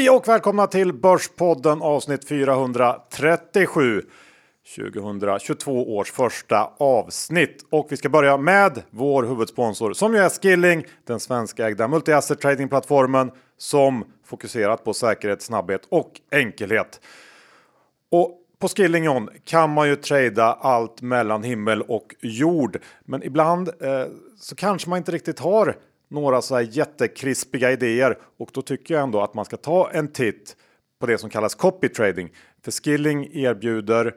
Hej och välkomna till Börspodden avsnitt 437. 2022 års första avsnitt. Och vi ska börja med vår huvudsponsor som ju är Skilling, den svenska ägda multi-asset tradingplattformen som fokuserat på säkerhet, snabbhet och enkelhet. Och på Skillingon kan man ju trada allt mellan himmel och jord. Men ibland eh, så kanske man inte riktigt har några så här jättekrispiga idéer och då tycker jag ändå att man ska ta en titt på det som kallas copy trading. För Skilling erbjuder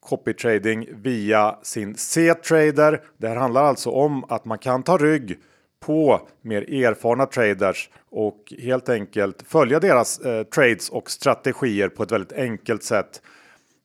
copy trading via sin C-trader. Det här handlar alltså om att man kan ta rygg på mer erfarna traders och helt enkelt följa deras eh, trades och strategier på ett väldigt enkelt sätt.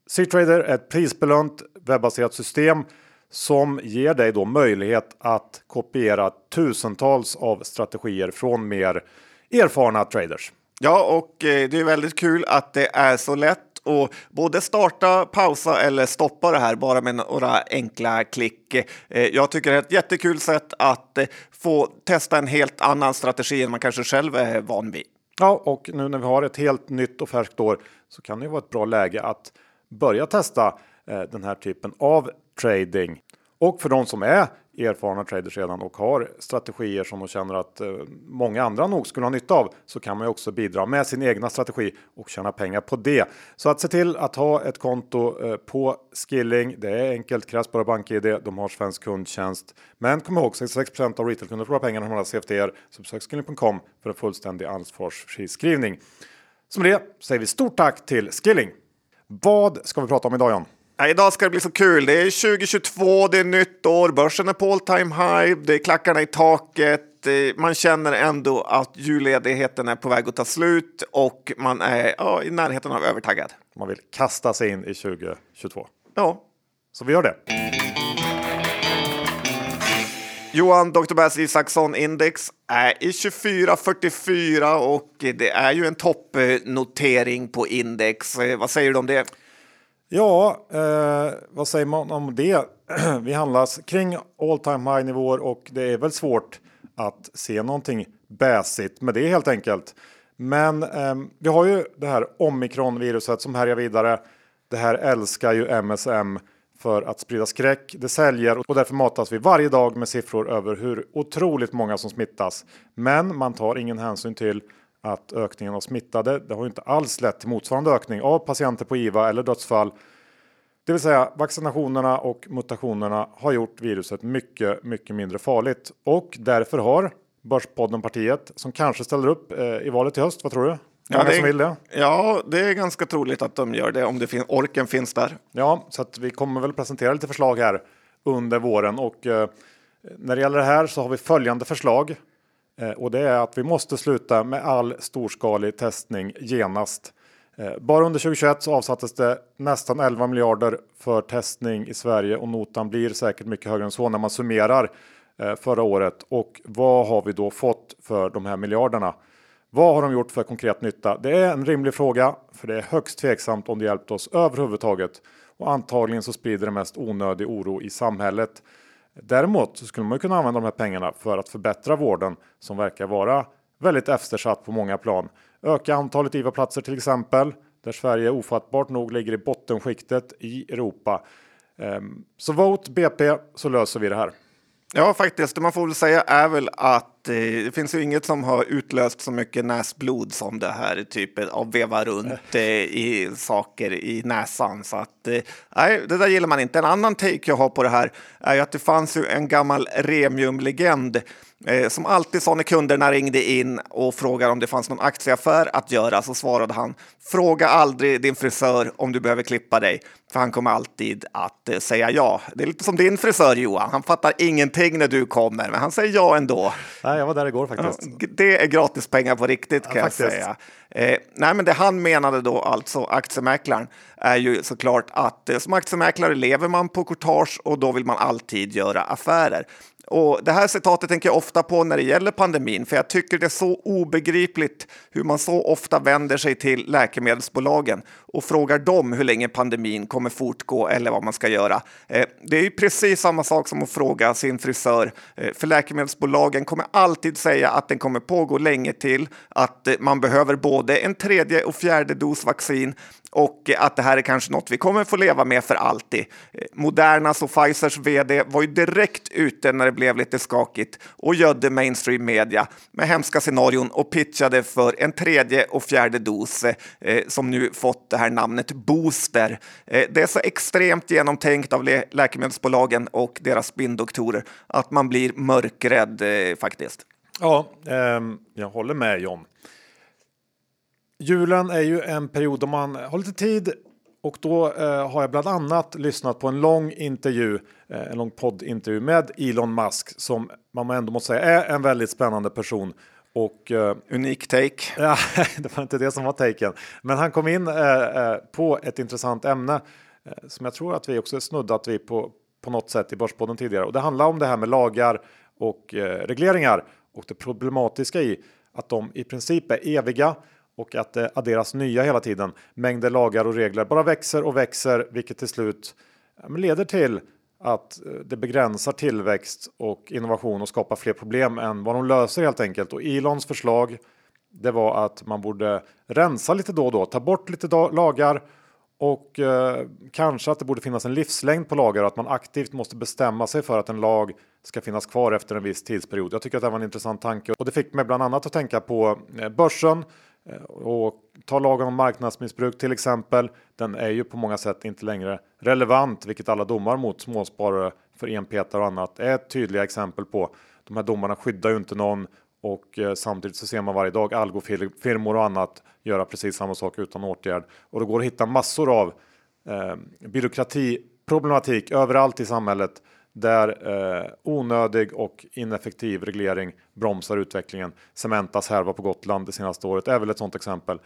C-trader är ett prisbelönt webbaserat system som ger dig då möjlighet att kopiera tusentals av strategier från mer erfarna traders. Ja, och eh, det är väldigt kul att det är så lätt att både starta, pausa eller stoppa det här bara med några enkla klick. Eh, jag tycker det är ett jättekul sätt att eh, få testa en helt annan strategi än man kanske själv är van vid. Ja, och nu när vi har ett helt nytt och färskt år så kan det vara ett bra läge att börja testa Eh, den här typen av trading. Och för de som är erfarna traders redan och har strategier som de känner att eh, många andra nog skulle ha nytta av så kan man ju också bidra med sin egna strategi och tjäna pengar på det. Så att se till att ha ett konto eh, på Skilling. Det är enkelt, krävs bara BankID. De har svensk kundtjänst. Men kom ihåg 66 av retailkunder förlorar pengarna när de har CFDR. Så besök skilling.com för en fullständig ansvarsfri skrivning. Så med det säger vi stort tack till Skilling. Vad ska vi prata om idag John? Ja, idag ska det bli så kul. Det är 2022, det är nytt år, börsen är på all time high, det är klackarna i taket. Eh, man känner ändå att julledigheten är på väg att ta slut och man är ja, i närheten av övertaggad. Man vill kasta sig in i 2022. Ja. Så vi gör det. Johan, Dr. Bass Isaksson Index är i 24,44 och det är ju en toppnotering på index. Eh, vad säger du om det? Ja, eh, vad säger man om det? Vi handlas kring all time high nivåer och det är väl svårt att se någonting bäsigt med det helt enkelt. Men eh, vi har ju det här omikronviruset som härjar vidare. Det här älskar ju MSM för att sprida skräck. Det säljer och därför matas vi varje dag med siffror över hur otroligt många som smittas. Men man tar ingen hänsyn till att ökningen av smittade, det har inte alls lett till motsvarande ökning av patienter på IVA eller dödsfall. Det vill säga vaccinationerna och mutationerna har gjort viruset mycket, mycket mindre farligt och därför har Börspodden partiet som kanske ställer upp eh, i valet i höst. Vad tror du? Ja det, är, det. ja, det är ganska troligt att de gör det om det fin orken finns där. Ja, så att vi kommer väl presentera lite förslag här under våren och eh, när det gäller det här så har vi följande förslag. Eh, och det är att vi måste sluta med all storskalig testning genast. Eh, bara under 2021 så avsattes det nästan 11 miljarder för testning i Sverige och notan blir säkert mycket högre än så när man summerar eh, förra året. Och vad har vi då fått för de här miljarderna? Vad har de gjort för konkret nytta? Det är en rimlig fråga, för det är högst tveksamt om det hjälpt oss överhuvudtaget. Och antagligen så sprider det mest onödig oro i samhället. Däremot så skulle man kunna använda de här pengarna för att förbättra vården som verkar vara väldigt eftersatt på många plan. Öka antalet IVA-platser till exempel, där Sverige ofattbart nog ligger i bottenskiktet i Europa. Ehm, så vote BP så löser vi det här. Ja, faktiskt. Det man får väl säga är väl att det finns ju inget som har utlöst så mycket näsblod som det här typen av veva runt eh, i saker i näsan. Så att eh, nej, det där gillar man inte. En annan take jag har på det här är ju att det fanns ju en gammal Remium-legend Eh, som alltid sa när kunderna ringde in och frågade om det fanns någon aktieaffär att göra så svarade han Fråga aldrig din frisör om du behöver klippa dig, för han kommer alltid att eh, säga ja. Det är lite som din frisör Johan, han fattar ingenting när du kommer, men han säger ja ändå. Nej, jag var där igår faktiskt. Det är gratispengar på riktigt kan ja, jag säga. Eh, nej, men det han menade då, alltså aktiemäklaren, är ju såklart att eh, som aktiemäklare lever man på courtage och då vill man alltid göra affärer. Och det här citatet tänker jag ofta på när det gäller pandemin, för jag tycker det är så obegripligt hur man så ofta vänder sig till läkemedelsbolagen och frågar dem hur länge pandemin kommer fortgå eller vad man ska göra. Eh, det är ju precis samma sak som att fråga sin frisör, eh, för läkemedelsbolagen kommer alltid säga att den kommer pågå länge till, att eh, man behöver både en tredje och fjärde dos vaccin och att det här är kanske något vi kommer få leva med för alltid. Modernas och Pfizers vd var ju direkt ute när det blev lite skakigt och gödde mainstream media med hemska scenarion och pitchade för en tredje och fjärde dos eh, som nu fått det här namnet booster. Eh, det är så extremt genomtänkt av lä läkemedelsbolagen och deras spinndoktorer att man blir mörkrädd eh, faktiskt. Ja, eh, jag håller med John. Julen är ju en period då man har lite tid och då eh, har jag bland annat lyssnat på en lång intervju, eh, en lång poddintervju med Elon Musk som man ändå måste säga är en väldigt spännande person. Och, eh, Unik take. Ja, det var inte det som var taken. Men han kom in eh, eh, på ett intressant ämne eh, som jag tror att vi också snuddat vid på, på något sätt i Börspodden tidigare. Och det handlar om det här med lagar och regleringar och det problematiska i att de i princip är eviga och att det adderas nya hela tiden. Mängder lagar och regler bara växer och växer, vilket till slut leder till att eh, det begränsar tillväxt och innovation och skapar fler problem än vad de löser helt enkelt. Och Elons förslag det var att man borde rensa lite då och då, ta bort lite lagar och eh, kanske att det borde finnas en livslängd på lagar och att man aktivt måste bestämma sig för att en lag ska finnas kvar efter en viss tidsperiod. Jag tycker att det var en intressant tanke och det fick mig bland annat att tänka på eh, börsen Eh, och ta lagen om marknadsmissbruk till exempel. Den är ju på många sätt inte längre relevant, vilket alla domar mot småsparare för enpetare och annat är tydliga exempel på. De här domarna skyddar ju inte någon och eh, samtidigt så ser man varje dag algofirmor och annat göra precis samma sak utan åtgärd och det går att hitta massor av eh, byråkratiproblematik överallt i samhället där eh, onödig och ineffektiv reglering bromsar utvecklingen. Cementas härva på Gotland det senaste året är väl ett sådant exempel.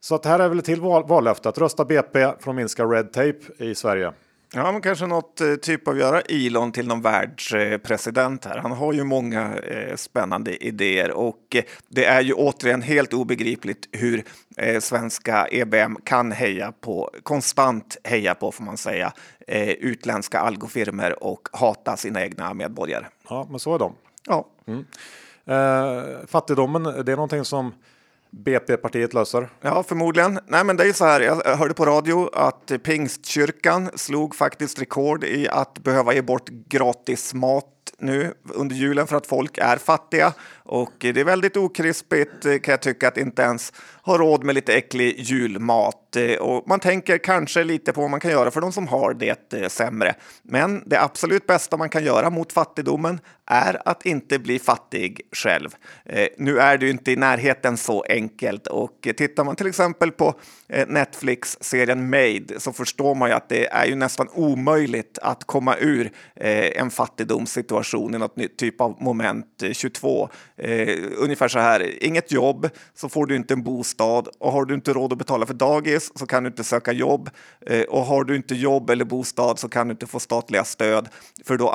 Så att här är väl ett till val vallöfte att rösta BP för att minska red tape i Sverige. Ja, men kanske något eh, typ av göra Elon till någon världspresident här. Han har ju många eh, spännande idéer och eh, det är ju återigen helt obegripligt hur svenska EBM kan heja på, konstant heja på får man säga, utländska algofirmer och hata sina egna medborgare. Ja, men så är de. Ja. Mm. Fattigdomen, det är någonting som BP-partiet löser? Ja, förmodligen. Nej, men det är så här. Jag hörde på radio att Pingstkyrkan slog faktiskt rekord i att behöva ge bort gratis mat nu under julen för att folk är fattiga. Och det är väldigt okrispigt eh, kan jag tycka att inte ens ha råd med lite äcklig julmat. Eh, och man tänker kanske lite på vad man kan göra för de som har det eh, sämre. Men det absolut bästa man kan göra mot fattigdomen är att inte bli fattig själv. Nu är det ju inte i närheten så enkelt och tittar man till exempel på Netflix-serien Made så förstår man ju att det är ju nästan omöjligt att komma ur en fattigdomssituation i något nytt typ av moment 22. Eh, ungefär så här, inget jobb så får du inte en bostad. Och har du inte råd att betala för dagis så kan du inte söka jobb. Eh, och har du inte jobb eller bostad så kan du inte få statliga stöd för då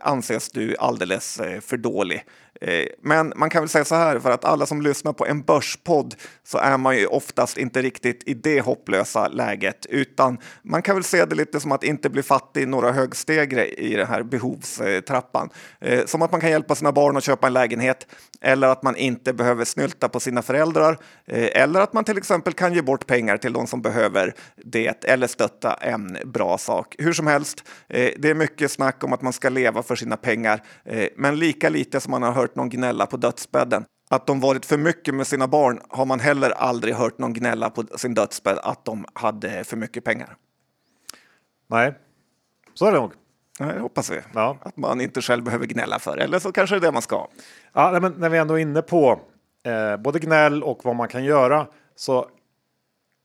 anses du alldeles eh, för dålig. Eh, men man kan väl säga så här, för att alla som lyssnar på en börspodd så är man ju oftast inte riktigt i det hopplösa läget, utan man kan väl se det lite som att inte bli fattig några högstegre i den här behovstrappan. Eh, som att man kan hjälpa sina barn att köpa en lägenhet, eller att man inte behöver snylta på sina föräldrar, eh, eller att man till exempel kan ge bort pengar till de som behöver det, eller stötta en bra sak. Hur som helst, eh, det är mycket snack om att man ska leva för sina pengar, eh, men lika lite som man har hört någon gnälla på dödsbädden. Att de varit för mycket med sina barn har man heller aldrig hört någon gnälla på sin dödsbädd att de hade för mycket pengar. Nej, så är det nog. Nej, hoppas vi. Ja. Att man inte själv behöver gnälla för Eller så kanske det är det man ska. Ja, men när vi ändå är inne på eh, både gnäll och vad man kan göra så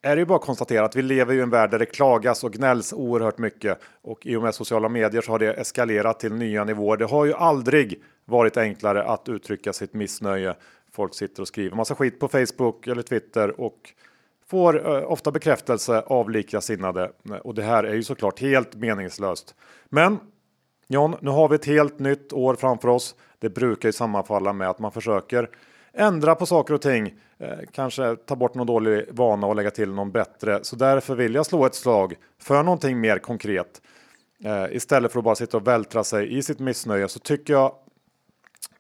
är det ju bara att konstatera att vi lever i en värld där det klagas och gnälls oerhört mycket. Och i och med sociala medier så har det eskalerat till nya nivåer. Det har ju aldrig varit enklare att uttrycka sitt missnöje. Folk sitter och skriver massa skit på Facebook eller Twitter och får eh, ofta bekräftelse av likasinnade. Och det här är ju såklart helt meningslöst. Men John, nu har vi ett helt nytt år framför oss. Det brukar ju sammanfalla med att man försöker ändra på saker och ting. Eh, kanske ta bort någon dålig vana och lägga till någon bättre. Så därför vill jag slå ett slag för någonting mer konkret. Eh, istället för att bara sitta och vältra sig i sitt missnöje så tycker jag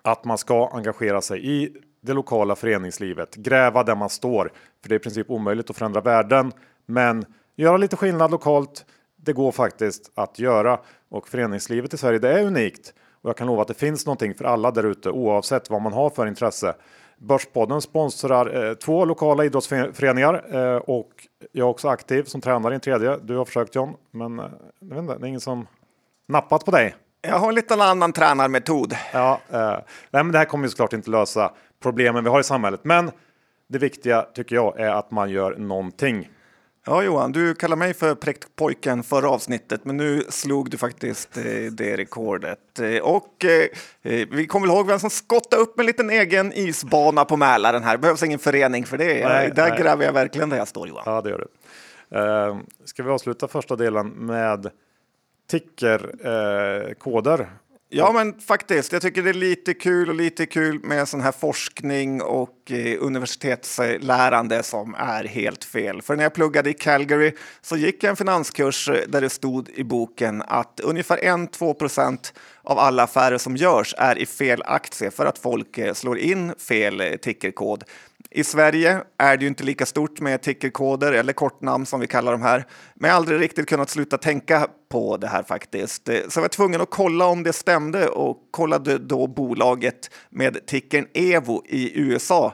att man ska engagera sig i det lokala föreningslivet, gräva där man står. För det är i princip omöjligt att förändra världen, men göra lite skillnad lokalt. Det går faktiskt att göra och föreningslivet i Sverige, det är unikt och jag kan lova att det finns någonting för alla där ute oavsett vad man har för intresse. Börspodden sponsrar eh, två lokala idrottsföreningar eh, och jag är också aktiv som tränare i en tredje. Du har försökt John, men eh, jag vet inte, det är ingen som nappat på dig. Jag har en liten annan tränarmetod. Ja, eh, nej, men det här kommer ju såklart inte lösa problemen vi har i samhället, men det viktiga tycker jag är att man gör någonting. Ja, Johan, du kallar mig för präktpojken förra avsnittet, men nu slog du faktiskt eh, det rekordet. Eh, och eh, vi kommer väl ihåg vem som skottade upp en liten egen isbana på Mälaren här. Det behövs ingen förening för det. Nej, där nej. gräver jag verkligen där jag står, Johan. Ja, det gör du. Eh, ska vi avsluta första delen med tickerkoder? Eh, koder? Ja, men faktiskt. Jag tycker det är lite kul och lite kul med sån här forskning och Eh, universitetslärande som är helt fel. För när jag pluggade i Calgary så gick jag en finanskurs eh, där det stod i boken att ungefär 1-2 procent av alla affärer som görs är i fel aktie för att folk eh, slår in fel tickerkod. I Sverige är det ju inte lika stort med tickerkoder eller kortnamn som vi kallar dem här. Men jag har aldrig riktigt kunnat sluta tänka på det här faktiskt. Så jag var tvungen att kolla om det stämde och kollade då bolaget med tickern Evo i USA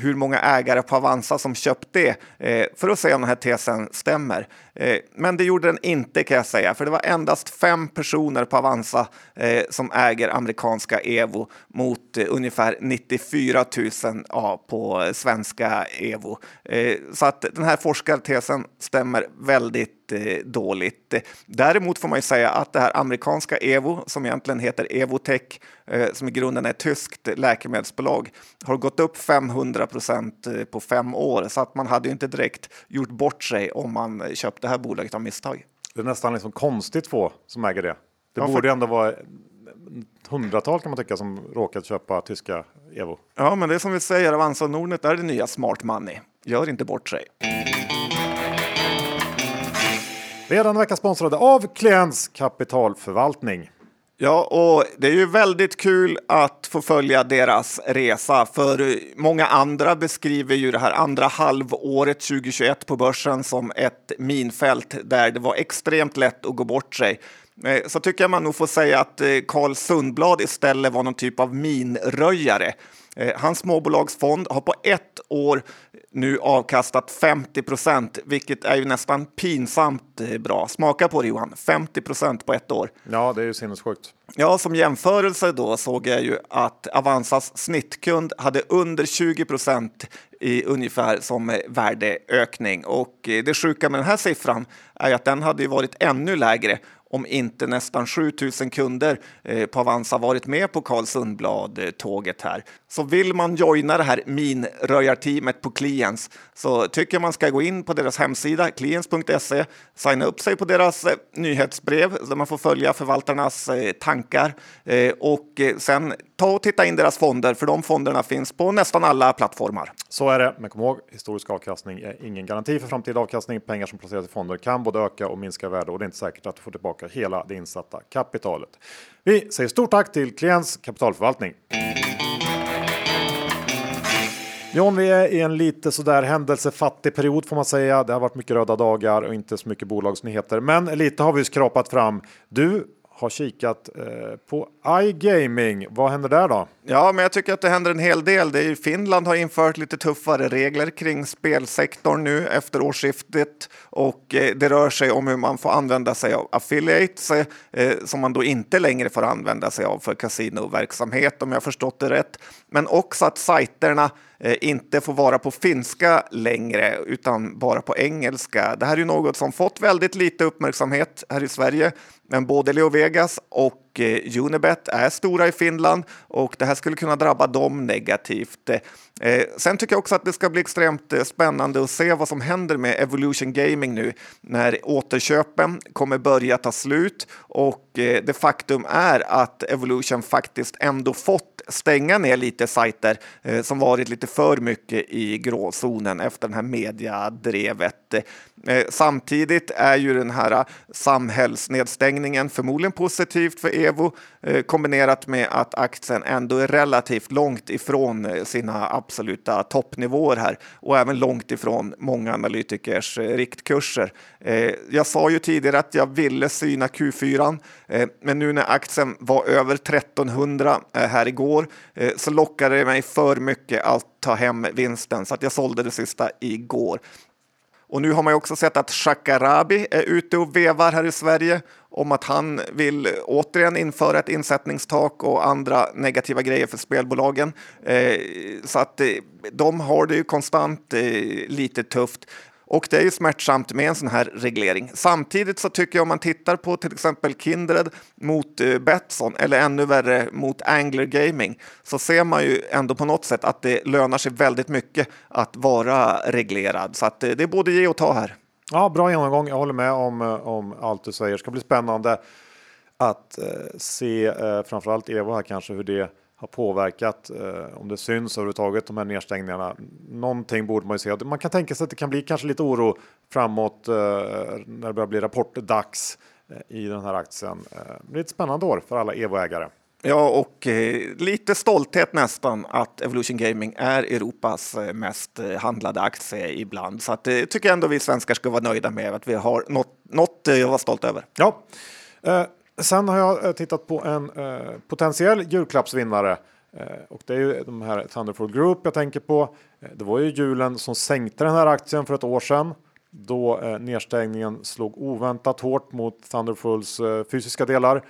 hur många ägare på Avanza som köpt det eh, för att se om den här tesen stämmer. Eh, Men det gjorde den inte kan jag säga, för det var endast fem personer på Avanza eh, som äger amerikanska Evo mot eh, ungefär 94 000 ja, på svenska Evo. Eh, Så att den här forskartesen stämmer väldigt eh, dåligt. Däremot får man ju säga att det här amerikanska Evo, som egentligen heter Evotech, eh, som i grunden är ett tyskt läkemedelsbolag, har gått upp 500 procent eh, på fem år. Så att man hade ju inte direkt gjort bort sig om man köpte det här bolaget av misstag. Det är nästan liksom konstigt få som äger det. Det Ja, för- borde ju ändå vara hundratal kan man tycka som råkat köpa tyska Evo. Ja, men det är som vi säger, Avanza och Nordnet är det nya smart money. Gör inte bort sig. Denna vecka sponsrade av Klients kapitalförvaltning. Ja, och det är ju väldigt kul att få följa deras resa. För många andra beskriver ju det här andra halvåret 2021 på börsen som ett minfält där det var extremt lätt att gå bort sig. Eh, så tycker jag man nog får säga att eh, Carl Sundblad istället var någon typ av minröjare. Eh, Hans småbolagsfond har på ett år nu avkastat 50 procent, vilket är ju nästan pinsamt eh, bra. Smaka på det Johan, 50 procent på ett år. Ja, det är ju sinnessjukt. Ja, som jämförelse då såg jag ju att Avanzas snittkund hade under 20 procent i ungefär som eh, värdeökning. Och det sjuka med den här siffran är att den hade varit ännu lägre om inte nästan 7000 kunder på Avanza varit med på Carl Sundblad-tåget här. Så vill man joina det här minröjarteamet på Clients så tycker jag man ska gå in på deras hemsida clients.se, signa upp sig på deras eh, nyhetsbrev där man får följa förvaltarnas eh, tankar eh, och eh, sen ta och titta in deras fonder för de fonderna finns på nästan alla plattformar. Så är det, men kom ihåg, historisk avkastning är ingen garanti för framtida avkastning. Pengar som placeras i fonder kan både öka och minska i värde och det är inte säkert att du får tillbaka hela det insatta kapitalet. Vi säger stort tack till Klients kapitalförvaltning. John, vi är i en lite sådär händelsefattig period får man säga. Det har varit mycket röda dagar och inte så mycket bolagsnyheter, men lite har vi skrapat fram. Du har kikat eh, på iGaming. Vad händer där då? Ja, men jag tycker att det händer en hel del. Det är ju Finland har infört lite tuffare regler kring spelsektorn nu efter årsskiftet och eh, det rör sig om hur man får använda sig av affiliates eh, som man då inte längre får använda sig av för kasinoverksamhet om jag förstått det rätt. Men också att sajterna inte får vara på finska längre utan bara på engelska. Det här är ju något som fått väldigt lite uppmärksamhet här i Sverige. Men både Leo Vegas och eh, Unibet är stora i Finland och det här skulle kunna drabba dem negativt. Eh, sen tycker jag också att det ska bli extremt eh, spännande att se vad som händer med Evolution Gaming nu när återköpen kommer börja ta slut och eh, det faktum är att Evolution faktiskt ändå fått stänga ner lite sajter eh, som varit lite för mycket i gråzonen efter den här mediadrevet. Eh, eh samtidigt är ju den här eh, samhällsnedstängningen förmodligen positivt för Evo eh, kombinerat med att aktien ändå är relativt långt ifrån eh, sina absoluta toppnivåer här och även långt ifrån många analytikers eh, riktkurser. Eh, jag sa ju tidigare att jag ville syna Q4, eh, men nu när aktien var över 1300 här igår så lockade det mig för mycket att ta hem vinsten så att jag sålde det sista igår. Och nu har man ju också sett att Shakarabi är ute och vevar här i Sverige om att han vill återigen införa ett insättningstak och andra negativa grejer för spelbolagen. Eh, så att eh, de har det ju konstant eh, lite tufft. Och det är ju smärtsamt med en sån här reglering. Samtidigt så tycker jag om man tittar på till exempel Kindred mot eh, Betsson eller ännu värre mot Angler Gaming så ser man ju ändå på något sätt att det lönar sig väldigt mycket att vara reglerad. Så att eh, det är både ge och ta här. Ja, bra genomgång. Jag håller med om, eh, om allt du säger. Det ska bli spännande att se eh, framförallt Evo här kanske hur det har påverkat, eh, om det syns överhuvudtaget, de här nedstängningarna. Någonting borde man ju se. Man kan tänka sig att det kan bli kanske lite oro framåt eh, när det börjar bli rapportdags eh, i den här aktien. Eh, det blir ett spännande år för alla Evo-ägare. Ja, och eh, lite stolthet nästan att Evolution Gaming är Europas eh, mest eh, handlade aktie ibland. Så att, det tycker jag ändå vi svenskar ska vara nöjda med att vi har något, något jag var stolt över. Ja, Sen har jag eh, tittat på en eh, potentiell julklappsvinnare eh, och det är ju de här Thunderful Group jag tänker på. Eh, det var ju julen som sänkte den här aktien för ett år sedan då eh, nedstängningen slog oväntat hårt mot Thunderfools eh, fysiska delar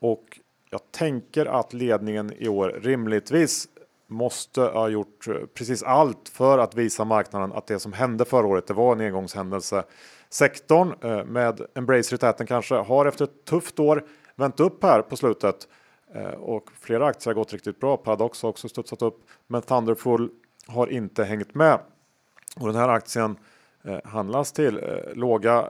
och jag tänker att ledningen i år rimligtvis måste ha gjort eh, precis allt för att visa marknaden att det som hände förra året, det var en engångshändelse. Sektorn eh, med Embracer i täten kanske har efter ett tufft år vänt upp här på slutet eh, och flera aktier har gått riktigt bra. Paradox har också studsat upp, men Thunderful har inte hängt med. Och den här aktien eh, handlas till låga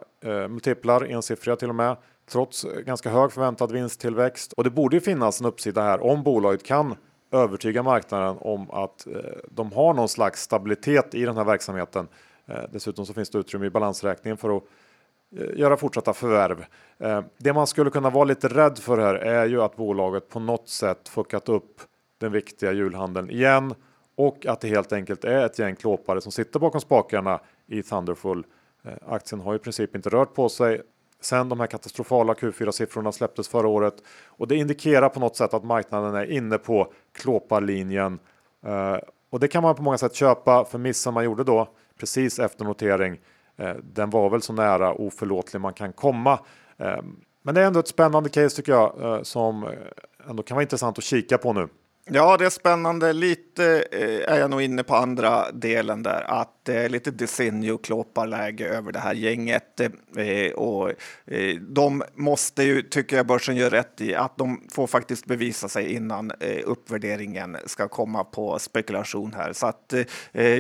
multiplar, ensiffriga till och med, trots ganska hög förväntad vinsttillväxt. Och det borde ju finnas en uppsida här om bolaget kan övertyga marknaden om att de har någon slags stabilitet i den här verksamheten Eh, dessutom så finns det utrymme i balansräkningen för att eh, göra fortsatta förvärv. Eh, det man skulle kunna vara lite rädd för här är ju att bolaget på något sätt fuckat upp den viktiga julhandeln igen och att det helt enkelt är ett gäng klåpare som sitter bakom spakarna i Thunderful. Aktien har i princip inte rört på sig sen de här katastrofala Q4-siffrorna släpptes förra året och det indikerar på något sätt att marknaden är inne på klåparlinjen. Och det kan man på många sätt köpa för missen man gjorde då precis efter notering. Eh, den var väl så nära oförlåtlig man kan komma. Eh, men det är ändå ett spännande case tycker jag eh, som ändå kan vara intressant att kika på nu. Ja, det är spännande. Lite är jag nog inne på andra delen där, att det är lite Desenio läge över det här gänget. och de måste ju, tycker jag börsen gör rätt i, att de får faktiskt bevisa sig innan uppvärderingen ska komma på spekulation här. Så att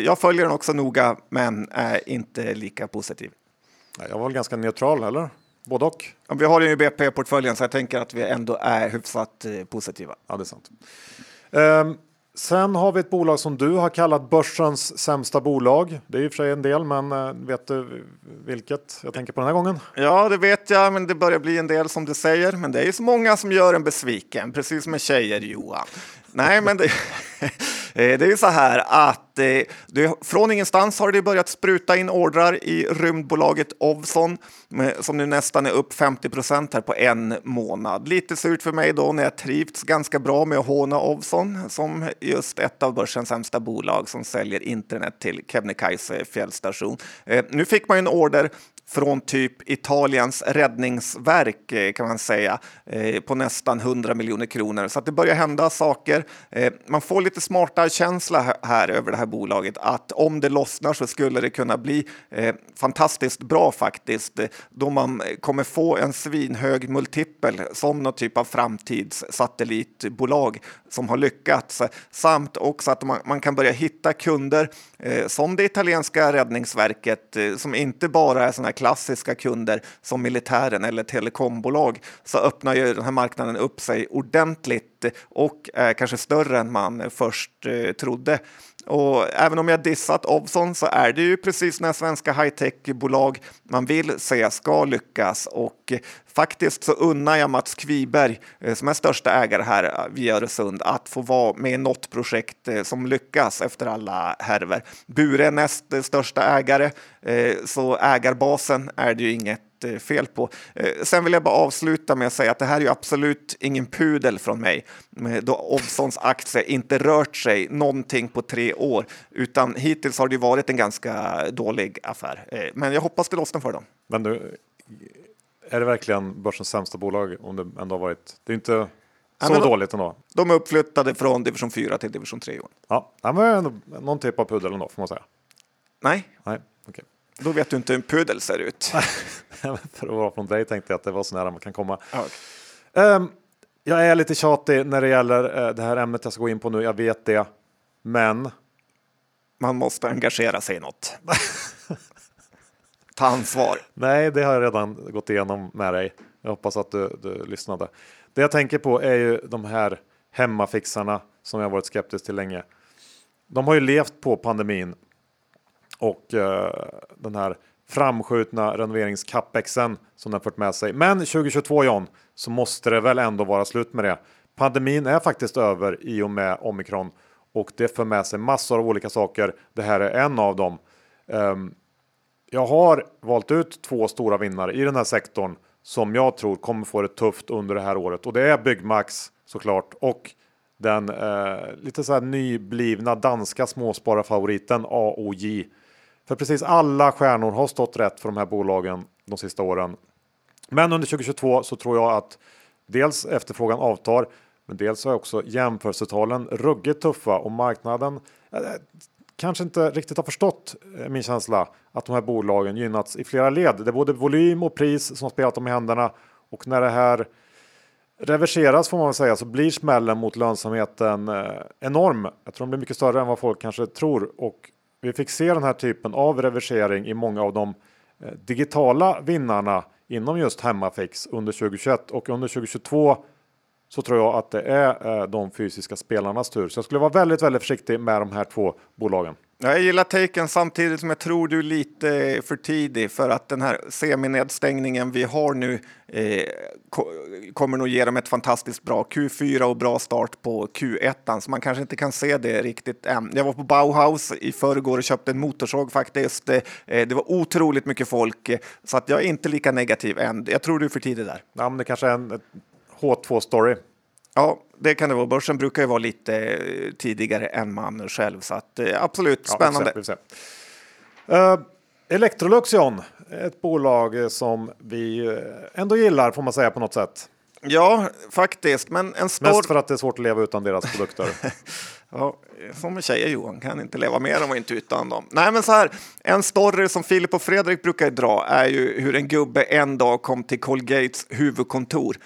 jag följer den också noga, men är inte lika positiv. Jag var väl ganska neutral, eller? Både och. Ja, vi har ju BP-portföljen så jag tänker att vi ändå är hyfsat positiva. Ja, det är sant. Um, sen har vi ett bolag som du har kallat börsens sämsta bolag. Det är i och för sig en del, men uh, vet du vilket jag tänker på den här gången? Ja, det vet jag, men det börjar bli en del som du säger. Men det är ju så många som gör en besviken, precis som med tjejer, Johan. Nej, men det, Eh, det är ju så här att eh, det, från ingenstans har det börjat spruta in ordrar i rymdbolaget Ovzon som nu nästan är upp 50 procent här på en månad. Lite surt för mig då när jag trivts ganska bra med att håna Ovzon som just ett av börsens sämsta bolag som säljer internet till Kebnekaise fjällstation. Eh, nu fick man en order från typ Italiens räddningsverk kan man säga på nästan 100 miljoner kronor. Så att det börjar hända saker. Man får lite smarta känsla här över det här bolaget att om det lossnar så skulle det kunna bli eh, fantastiskt bra faktiskt då man kommer få en svinhög multipel som någon typ av framtidssatellitbolag som har lyckats. Samt också att man, kan börja hitta kunder eh, som det italienska räddningsverket eh, som inte bara är sådana klassiska kunder som militären eller telekombolag så öppnar ju den här marknaden upp sig ordentligt och är kanske större än man först eh, trodde. Och även om jag dissat Ovzon så är det ju precis när svenska high-tech-bolag man vill se ska lyckas. Och faktiskt så unnar jag Mats Kviberg, eh, som är största ägare här via Öresund, att få vara med i något projekt eh, som lyckas efter alla härver. Bure är näst största ägare, så ägarbasen är det ju inget fel på. Sen vill jag bara avsluta med att säga att det här är ju absolut ingen pudel från mig, då Ovzons aktie inte rört sig någonting på tre år, utan hittills har det varit en ganska dålig affär. Men jag hoppas det lossnar för dem. Men du, är det verkligen börsens sämsta bolag om det ändå har varit? Det är inte så ja, dåligt ändå. De är uppflyttade från division 4 till division 3 i år. Ja, men någon typ av pudel ändå får man säga. Nej. Nej. Då vet du inte hur en pudel ser ut. För att vara från dig tänkte jag att det var så nära man kan komma. okay. um, jag är lite tjatig när det gäller uh, det här ämnet jag ska gå in på nu. Jag vet det. Men. Man måste engagera sig i något. ta ansvar. Nej, det har jag redan gått igenom med dig. Jag hoppas att du, du lyssnade. Det jag tänker på är ju de här hemmafixarna som jag varit skeptisk till länge. De har ju levt på pandemin och uh, den här framskjutna renoveringscapexen som den fört med sig. Men 2022 John, så måste det väl ändå vara slut med det. Pandemin är faktiskt över i och med omikron och det för med sig massor av olika saker. Det här är en av dem. Um, jag har valt ut två stora vinnare i den här sektorn som jag tror kommer få det tufft under det här året och det är Byggmax såklart och den eh, lite så här nyblivna danska småspararfavoriten AOJ. För precis alla stjärnor har stått rätt för de här bolagen de sista åren. Men under 2022 så tror jag att dels efterfrågan avtar, men dels är också jämförelsetalen ruggigt tuffa och marknaden eh, kanske inte riktigt har förstått eh, min känsla att de här bolagen gynnats i flera led. Det är både volym och pris som spelat dem i händerna och när det här reverseras får man väl säga så blir smällen mot lönsamheten eh, enorm. Jag tror den blir mycket större än vad folk kanske tror och vi fick se den här typen av reversering i många av de eh, digitala vinnarna inom just Hemmafix under 2021 och under 2022 så tror jag att det är eh, de fysiska spelarnas tur. Så jag skulle vara väldigt, väldigt försiktig med de här två bolagen. Jag gillar taken samtidigt som jag tror du är lite för tidig för att den här seminedstängningen vi har nu eh, kommer nog ge dem ett fantastiskt bra Q4 och bra start på Q1 så man kanske inte kan se det riktigt än. Jag var på Bauhaus i förrgår och köpte en motorsåg faktiskt. Eh, det var otroligt mycket folk så att jag är inte lika negativ än. Jag tror du är för tidig där. Ja, men det kanske är en H2 story. Ja, det kan det vara. Börsen brukar ju vara lite eh, tidigare än man själv, så att, eh, absolut spännande. Ja, uh, Electrolux John, ett bolag som vi ändå gillar får man säga på något sätt. Ja, faktiskt. Men en stor... Mest för att det är svårt att leva utan deras produkter. ja, som tjejer Johan, kan inte leva med dem och inte utan dem. Nej, men så här, en story som Filip och Fredrik brukar dra är ju hur en gubbe en dag kom till Colgates huvudkontor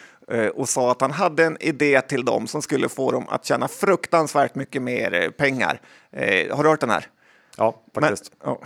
och sa att han hade en idé till dem som skulle få dem att tjäna fruktansvärt mycket mer eh, pengar. Eh, har du hört den här? Ja, faktiskt. Men, oh,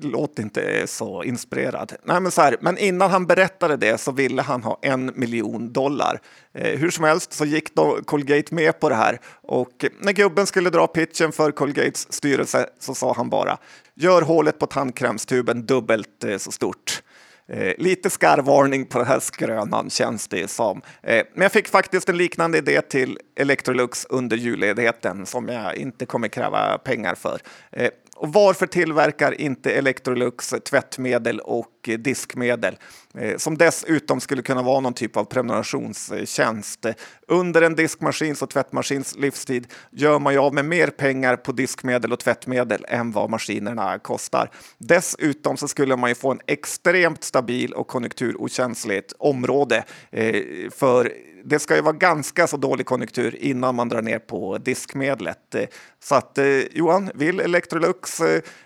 låt inte så inspirerad. Nej, men, så här, men innan han berättade det så ville han ha en miljon dollar. Eh, hur som helst så gick då Colgate med på det här och när gubben skulle dra pitchen för Colgates styrelse så sa han bara gör hålet på tandkrämstuben dubbelt eh, så stort. Eh, lite skarvarning på den här skrönan känns det som. Eh, men jag fick faktiskt en liknande idé till Electrolux under julledigheten som jag inte kommer kräva pengar för. Eh, och varför tillverkar inte Electrolux tvättmedel och diskmedel eh, som dessutom skulle kunna vara någon typ av prenumerationstjänst? Under en diskmaskins och tvättmaskins livstid gör man ju av med mer pengar på diskmedel och tvättmedel än vad maskinerna kostar. Dessutom så skulle man ju få en extremt stabil och konjunkturokänsligt område eh, för det ska ju vara ganska så dålig konjunktur innan man drar ner på diskmedlet. Eh, så att Johan, vill Electrolux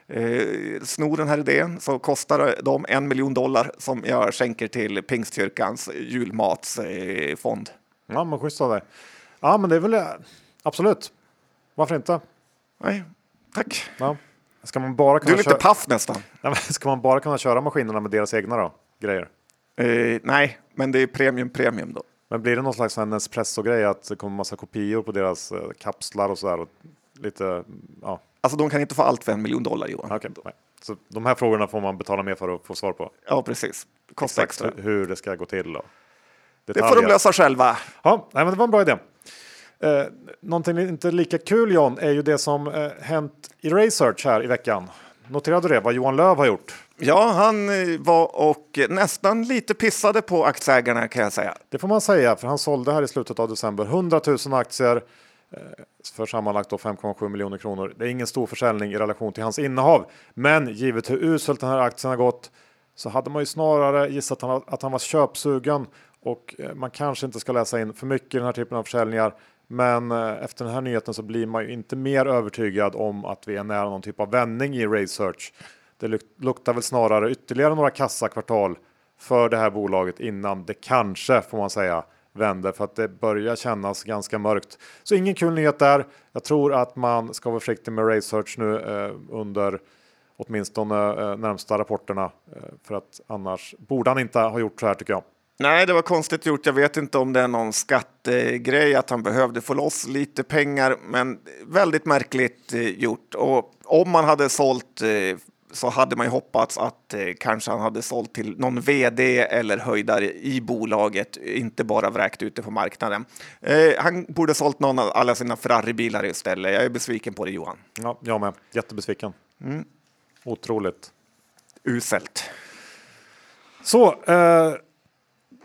eh, eh, sno den här idén så kostar de en miljon dollar som jag skänker till Pingstkyrkans julmatsfond. Ja, men schysst av dig. Ja, men det är väl absolut. Varför inte? Nej, tack. Ja. Ska man bara kunna du är lite paff nästan. ska man bara kunna köra maskinerna med deras egna då? grejer? Eh, nej, men det är premium premium då. Men blir det någon slags Espresso-grej att det kommer massa kopior på deras eh, kapslar och sådär? Lite, ja. Alltså de kan inte få allt för en miljon dollar Johan. Okay, nej. Så de här frågorna får man betala mer för att få svar på? Ja, precis. Kostar extra. Hur det ska gå till? Och det får de lösa själva. Ja, nej, men det var en bra idé. Eh, någonting inte lika kul John är ju det som eh, hänt i Research här i veckan. Noterade du det? Vad Johan Löv har gjort? Ja, han eh, var och nästan lite pissade på aktieägarna kan jag säga. Det får man säga, för han sålde här i slutet av december 100 000 aktier eh, Eh, för sammanlagt 5,7 miljoner kronor. Det är ingen stor försäljning i relation till hans innehav, men givet hur uselt den här aktien har gått så hade man ju snarare gissat att han var köpsugen och eh, man kanske inte ska läsa in för mycket i den här typen av försäljningar. Men eh, efter den här nyheten så blir man ju inte mer övertygad om att vi är nära någon typ av vändning i Research. Det luktar väl snarare ytterligare några kassakvartal för det här bolaget innan det kanske får man säga vänder för att det börjar kännas ganska mörkt. Så ingen kul nyhet där. Jag tror att man ska vara försiktig med research nu eh, under åtminstone eh, närmsta rapporterna eh, för att annars borde han inte ha gjort så här tycker jag. Nej, det var konstigt gjort. Jag vet inte om det är någon skattegrej att han behövde få loss lite pengar, men väldigt märkligt eh, gjort. Och om man hade sålt eh, så hade man ju hoppats att eh, kanske han hade sålt till någon vd eller höjdare i bolaget, inte bara vräkt ute på marknaden. Eh, han borde sålt någon av alla sina Ferrari-bilar istället. Jag är besviken på det Johan. Ja, jag med. Jättebesviken. Mm. Otroligt. Uselt. Så, eh,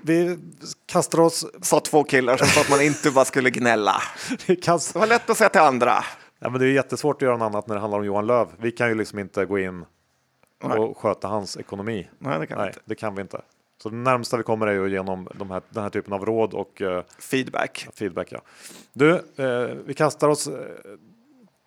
vi kastar oss... Sa två killar som sa att man inte bara skulle gnälla. kastar... Det var lätt att säga till andra. Ja, men det är jättesvårt att göra något annat när det handlar om Johan Löv. Vi kan ju liksom inte gå in Nej. och sköta hans ekonomi. Nej, det kan Nej, vi inte. Det kan vi inte. Så det närmsta vi kommer är ju genom de här, den här typen av råd och uh, feedback. feedback ja. Du, uh, vi kastar oss uh,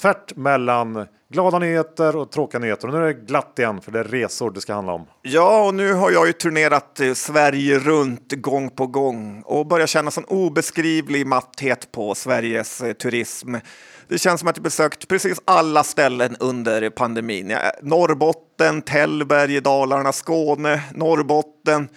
tvärt mellan glada nyheter och tråkiga nyheter. Och nu är det glatt igen för det är resor det ska handla om. Ja, och nu har jag ju turnerat eh, Sverige runt gång på gång och börjar känna sån obeskrivlig matthet på Sveriges eh, turism. Det känns som att jag besökt precis alla ställen under pandemin. Norrbotten, Tällberg, Dalarna, Skåne, Norrbotten.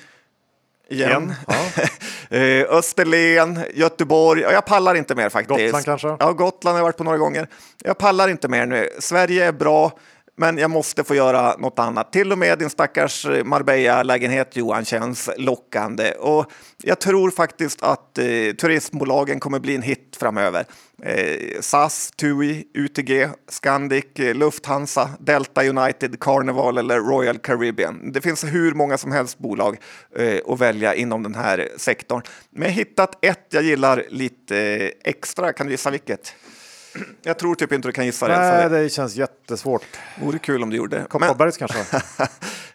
Igen. Ja. Eh, Österlen, Göteborg. Jag pallar inte mer faktiskt. Gotland kanske? Ja, Gotland har jag varit på några gånger. Jag pallar inte mer nu. Sverige är bra men jag måste få göra något annat. Till och med din stackars Marbella-lägenhet Johan känns lockande och jag tror faktiskt att eh, turistbolagen kommer bli en hit framöver. Eh, SAS, TUI, UTG, Scandic, eh, Lufthansa, Delta United, Carnival eller Royal Caribbean. Det finns hur många som helst bolag eh, att välja inom den här sektorn. Men jag har hittat ett jag gillar lite eh, extra. Kan du gissa vilket? Jag tror typ inte du kan gissa det. Nej, det känns jättesvårt. Vore kul om du gjorde. Kopparbergs kanske?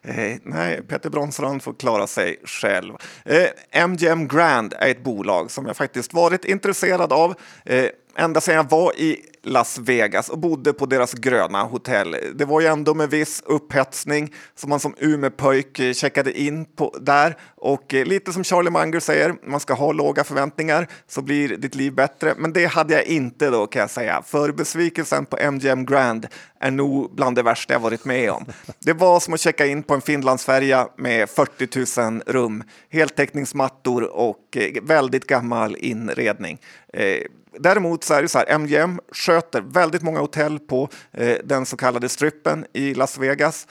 Eh, nej, Peter Bronsrand får klara sig själv. Eh, MGM Grand är ett bolag som jag faktiskt varit intresserad av. Eh, ända sedan jag var i Las Vegas och bodde på deras gröna hotell. Det var ju ändå med viss upphetsning som man som Umepojk eh, checkade in på där och eh, lite som Charlie Munger säger, man ska ha låga förväntningar så blir ditt liv bättre. Men det hade jag inte då kan jag säga, för besvikelsen på MGM Grand är nog bland det värsta jag varit med om. Det var som att checka in på en Finlandsfärja med 40 000 rum, heltäckningsmattor och eh, väldigt gammal inredning. Däremot så är det så här, MGM sköter väldigt många hotell på eh, den så kallade strippen i Las Vegas.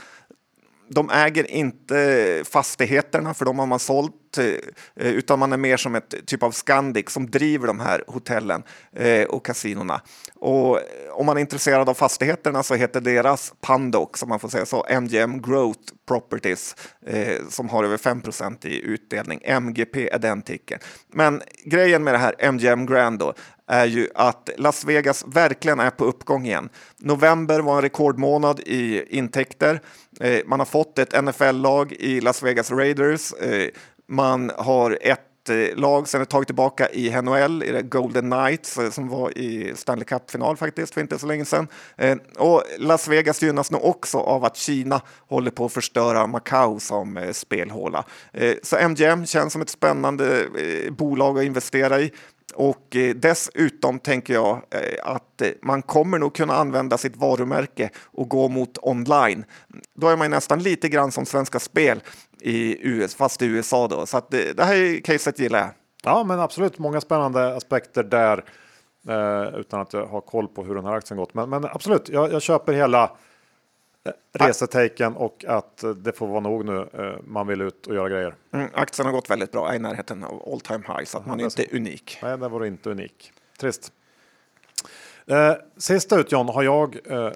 De äger inte fastigheterna, för de har man sålt Eh, utan man är mer som ett typ av Scandic som driver de här hotellen eh, och kasinona. Och om man är intresserad av fastigheterna så heter deras Pandox, om man får säga så, MGM Growth Properties, eh, som har över 5% i utdelning. MGP är den ticken. Men grejen med det här MGM Grand då, är ju att Las Vegas verkligen är på uppgång igen. November var en rekordmånad i intäkter. Eh, man har fått ett NFL-lag i Las Vegas Raiders. Man har ett eh, lag sen ett tag tillbaka i NHL, i Golden Knights eh, som var i Stanley Cup-final faktiskt för inte så länge sedan. Eh, och Las Vegas gynnas nu också av att Kina håller på att förstöra Macau som spelhåla. Så MGM känns som ett spännande bolag att investera i. Och eh, dessutom tänker jag eh, att eh, man kommer nog kunna använda sitt varumärke och gå mot online. Då är man nästan lite grann som Svenska Spel i US, fast i USA då. Så att det, det här caset gillar jag. Ja, men absolut många spännande aspekter där. eh, utan att jag har koll på hur den här aktien gått. Men, men absolut, jag, jag köper hela eh, resetaken och att eh, det får vara nog nu. Eh, man vill ut och göra grejer. Mm, aktien har gått väldigt bra, är i närheten av all time high, så att man är inte unik. Nej, det var inte unik. Trist. Eh, sista ut John har jag eh,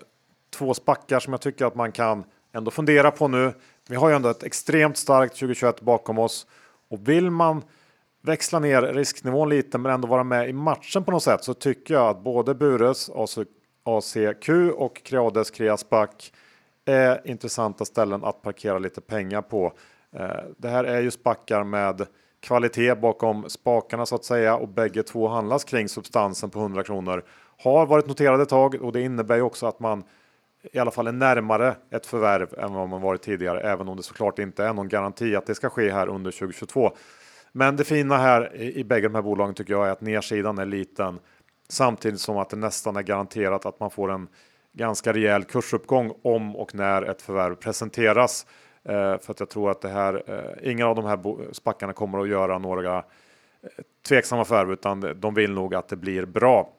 två spackar som jag tycker att man kan ändå fundera på nu. Vi har ju ändå ett extremt starkt 2021 bakom oss och vill man växla ner risknivån lite men ändå vara med i matchen på något sätt så tycker jag att både Bures ACQ och Creades Creaspac är intressanta ställen att parkera lite pengar på. Eh, det här är ju spackar med kvalitet bakom spakarna så att säga och bägge två handlas kring substansen på 100 kronor. Har varit noterade ett tag och det innebär ju också att man i alla fall är närmare ett förvärv än vad man varit tidigare, även om det såklart inte är någon garanti att det ska ske här under 2022. Men det fina här i, i bägge de här bolagen tycker jag är att nedsidan är liten samtidigt som att det nästan är garanterat att man får en ganska rejäl kursuppgång om och när ett förvärv presenteras. Eh, för att jag tror att det här, eh, ingen av de här spackarna kommer att göra några eh, tveksamma förvärv utan de vill nog att det blir bra.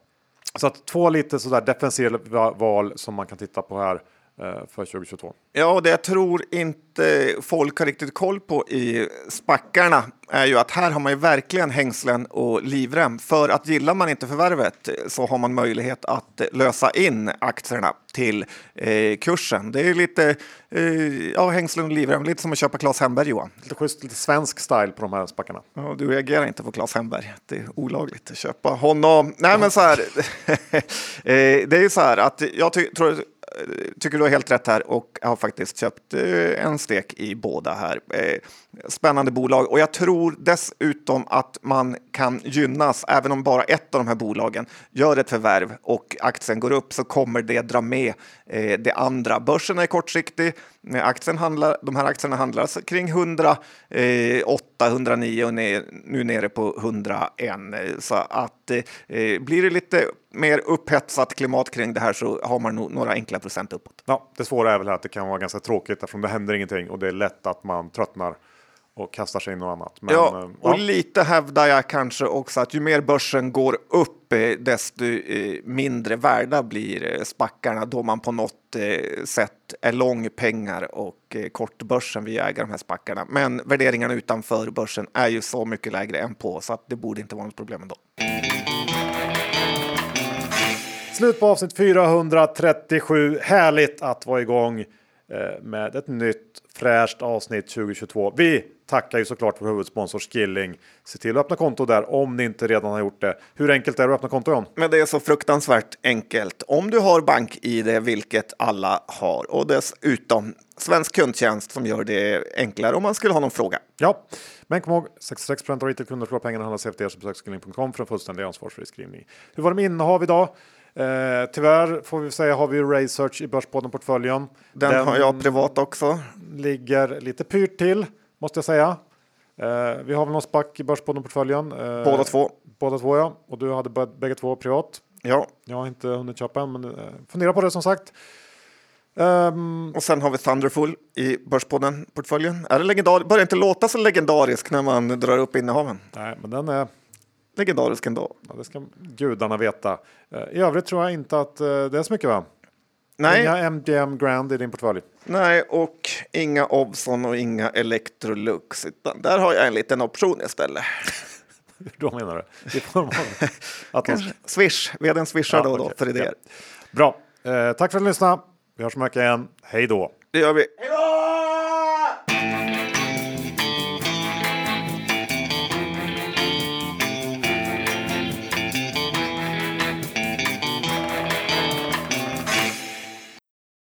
Så att två lite sådär defensiva val som man kan titta på här Eh, för 2022? Ja, det jag tror inte folk har riktigt koll på i spackarna är ju att här har man ju verkligen hängslen och livrem. För att gillar man inte förvärvet så har man möjlighet att lösa in aktierna till eh, kursen. Det är lite eh, ja, hängslen och livrem, lite som att köpa Claes Hemberg Johan. Lite schysst, lite svensk style på de här spackarna. Ja, du reagerar inte på Claes Hemberg. Det är olagligt att köpa honom. Nej, men så här. eh, det är ju så här att jag tror tycker du har helt rätt här och har faktiskt köpt eh, en stek i båda här. Eh, Spännande bolag och jag tror dessutom att man kan gynnas även om bara ett av de här bolagen gör ett förvärv och aktien går upp så kommer det dra med eh, det andra. Börsen är kortsiktig. Aktien handlar, de här aktierna handlas kring 108, 109 eh, och nu nere på 101. Så att eh, eh, blir det lite mer upphetsat klimat kring det här så har man nog några enkla procent uppåt. Ja, det svåra är väl att det kan vara ganska tråkigt eftersom det händer ingenting och det är lätt att man tröttnar och kastar sig in något annat. Men, ja, eh, och ja. lite hävdar jag kanske också att ju mer börsen går upp eh, desto eh, mindre värda blir spackarna då man på något sätt är lång pengar och kort börsen via äger de här spackarna. Men värderingarna utanför börsen är ju så mycket lägre än på så att det borde inte vara något problem ändå. Slut på avsnitt 437. Härligt att vara igång med ett nytt fräscht avsnitt 2022. Vi tackar ju såklart för huvudsponsor Skilling. Se till att öppna konto där om ni inte redan har gjort det. Hur enkelt är det att öppna konto John? Men det är så fruktansvärt enkelt. Om du har bank-id, vilket alla har, och dessutom svensk kundtjänst som gör det enklare om man skulle ha någon fråga. Ja, men kom ihåg 66 av retailkunder förlorar pengarna handlas efter så besök skilling.com för en fullständig ansvarsfri skrivning. Hur var det med innehav idag? Eh, tyvärr får vi säga har vi Research i Börspodden-portföljen. Den, Den, har jag privat också. Ligger lite pyrt till måste jag säga. Eh, vi har väl någon spack i Börspodden-portföljen. Eh, båda två. Båda två ja. Och du hade bägge två privat. Ja. Jag har inte hunnit köpa än men eh, fundera på det som sagt. Um, och sen har vi Thunderful i Börspodden-portföljen. Är det legendar börjar inte låta så legendarisk när man drar upp innehaven. Nej, men den är legendarisk ändå. Ja, det ska gudarna veta. Eh, I övrigt tror jag inte att eh, det är så mycket va? Nej. Inga MDM Grand i din portfölj? Nej, och inga Ovzon och inga Electrolux. Utan där har jag en liten option istället. Hur då menar du? I form av att man... Swish, vdn swishar ja, då och okay. då för idéer. Ja. Bra, eh, tack för att du lyssnade. Vi hörs om en vecka igen. Hej då! Det gör vi. Hej då!